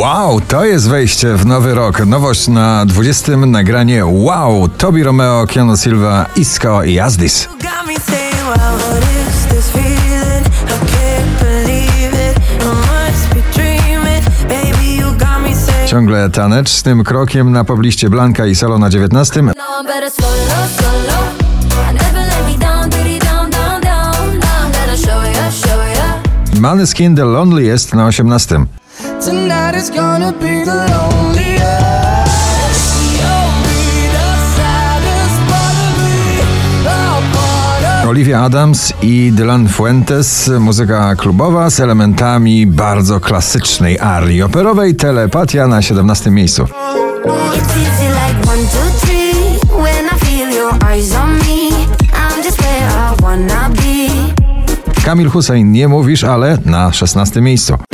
Wow, to jest wejście w nowy rok. Nowość na 20. nagranie Wow, Tobi Romeo, Keanu Silva, Isco i Azdis. Ciągle tanecznym krokiem na pobliście Blanka i Salo na 19. No, I'm better slow, low, slow, low. I never let me down, diddy down, down, down. Now I'm gonna show ya, show ya. Maneskin The Lonely jest na 18. Tonight is gonna be the loneliest. You'll be the saddest part of me, Olivia Adams i Dylan Fuentes, muzyka klubowa z elementami bardzo klasycznej arii operowej, telepatia na 17 miejscu. Kamil Hussein, nie mówisz, ale na 16 miejscu.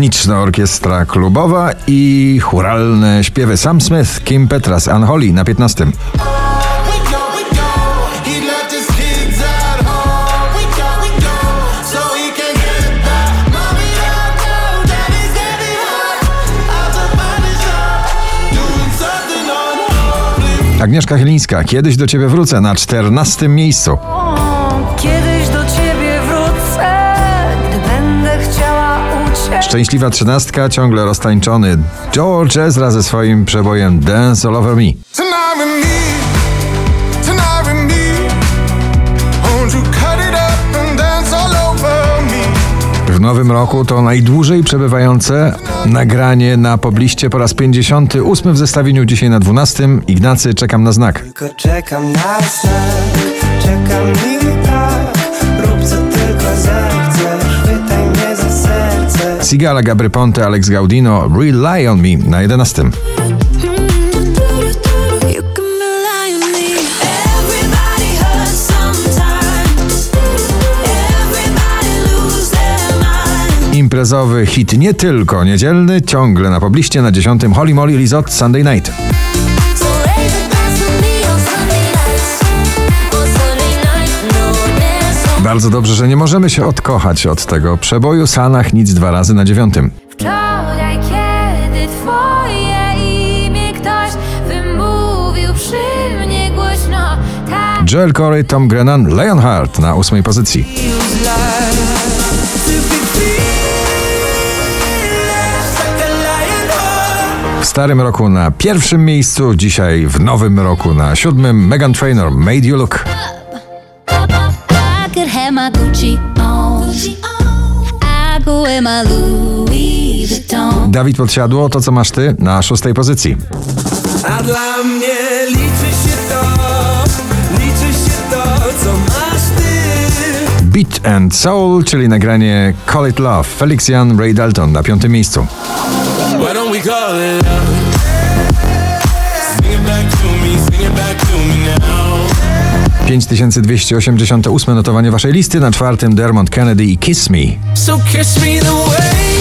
Mechaniczna orkiestra klubowa i churalne śpiewy Sam Smith, Kim Petras, Unholy na 15. We go, we go. He left his kids at home. We go, we go. So he can get back. Mommy, don't know daddy's getting hot. Out to find his shop. Doing something unholy. Agnieszka Chylińska, kiedyś do ciebie wrócę na 14 miejscu. Szczęśliwa trzynastka, ciągle roztańczony George Ezra ze swoim przebojem Dance All Over Me. W nowym roku to najdłużej przebywające nagranie na pobliście po raz 58 w zestawieniu dzisiaj na 12. Ignacy, czekam na znak. Tylko czekam na znak, czekam i Sigala, Gabry Ponte, Alex Gaudino, Rely on Me na 11. You can rely on me. Everybody hurts sometimes. Everybody lose their mind. Imprezowy hit nie tylko niedzielny, ciągle na pobliście na 10. Holly Molly Lizot Sunday Night. Bardzo dobrze, że nie możemy się odkochać od tego przeboju Sanach nic dwa razy na dziewiątym. Wczoraj, kiedy twoje imię ktoś wymówił przy mnie głośno, tak Joel Corey, Tom Grennan, Leonhardt na ósmej pozycji. W starym roku na pierwszym miejscu, dzisiaj w nowym roku na siódmym Megan Trainor, Made You Look. I could have my Gucci on. I go my Louis Vuitton. Dawid Podsiadło, to co masz ty na szóstej pozycji. A dla mnie liczy się to, liczy się to, co masz ty. Beat and Soul, czyli nagranie Call It Love, Felix Jan, Ray Dalton na piątym miejscu. Why don't we call it love? Sing it back to me, sing it back to me now. 5288 notowanie waszej listy, na czwartym Dermot Kennedy i Kiss Me. So kiss me the way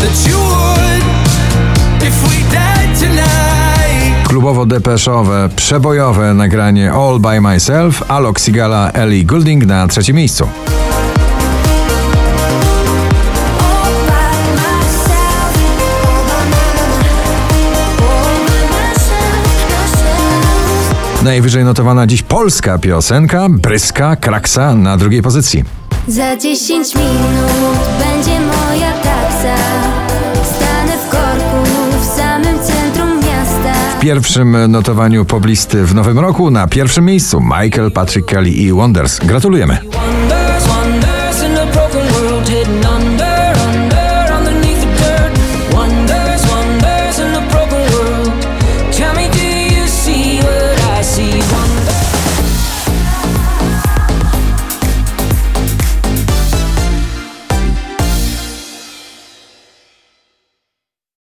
that you would if we died tonight. Klubowo-depeszowe, przebojowe nagranie All By Myself, Alok Sigala, Ellie Goulding na trzecim miejscu. Najwyżej notowana dziś polska piosenka, Bryska, Kraksa na drugiej pozycji. Za 10 minut będzie moja taksa. Stanę w korku w samym centrum miasta. W pierwszym notowaniu poblisty w nowym roku na pierwszym miejscu Michael, Patrick Kelly i Wonders. Gratulujemy.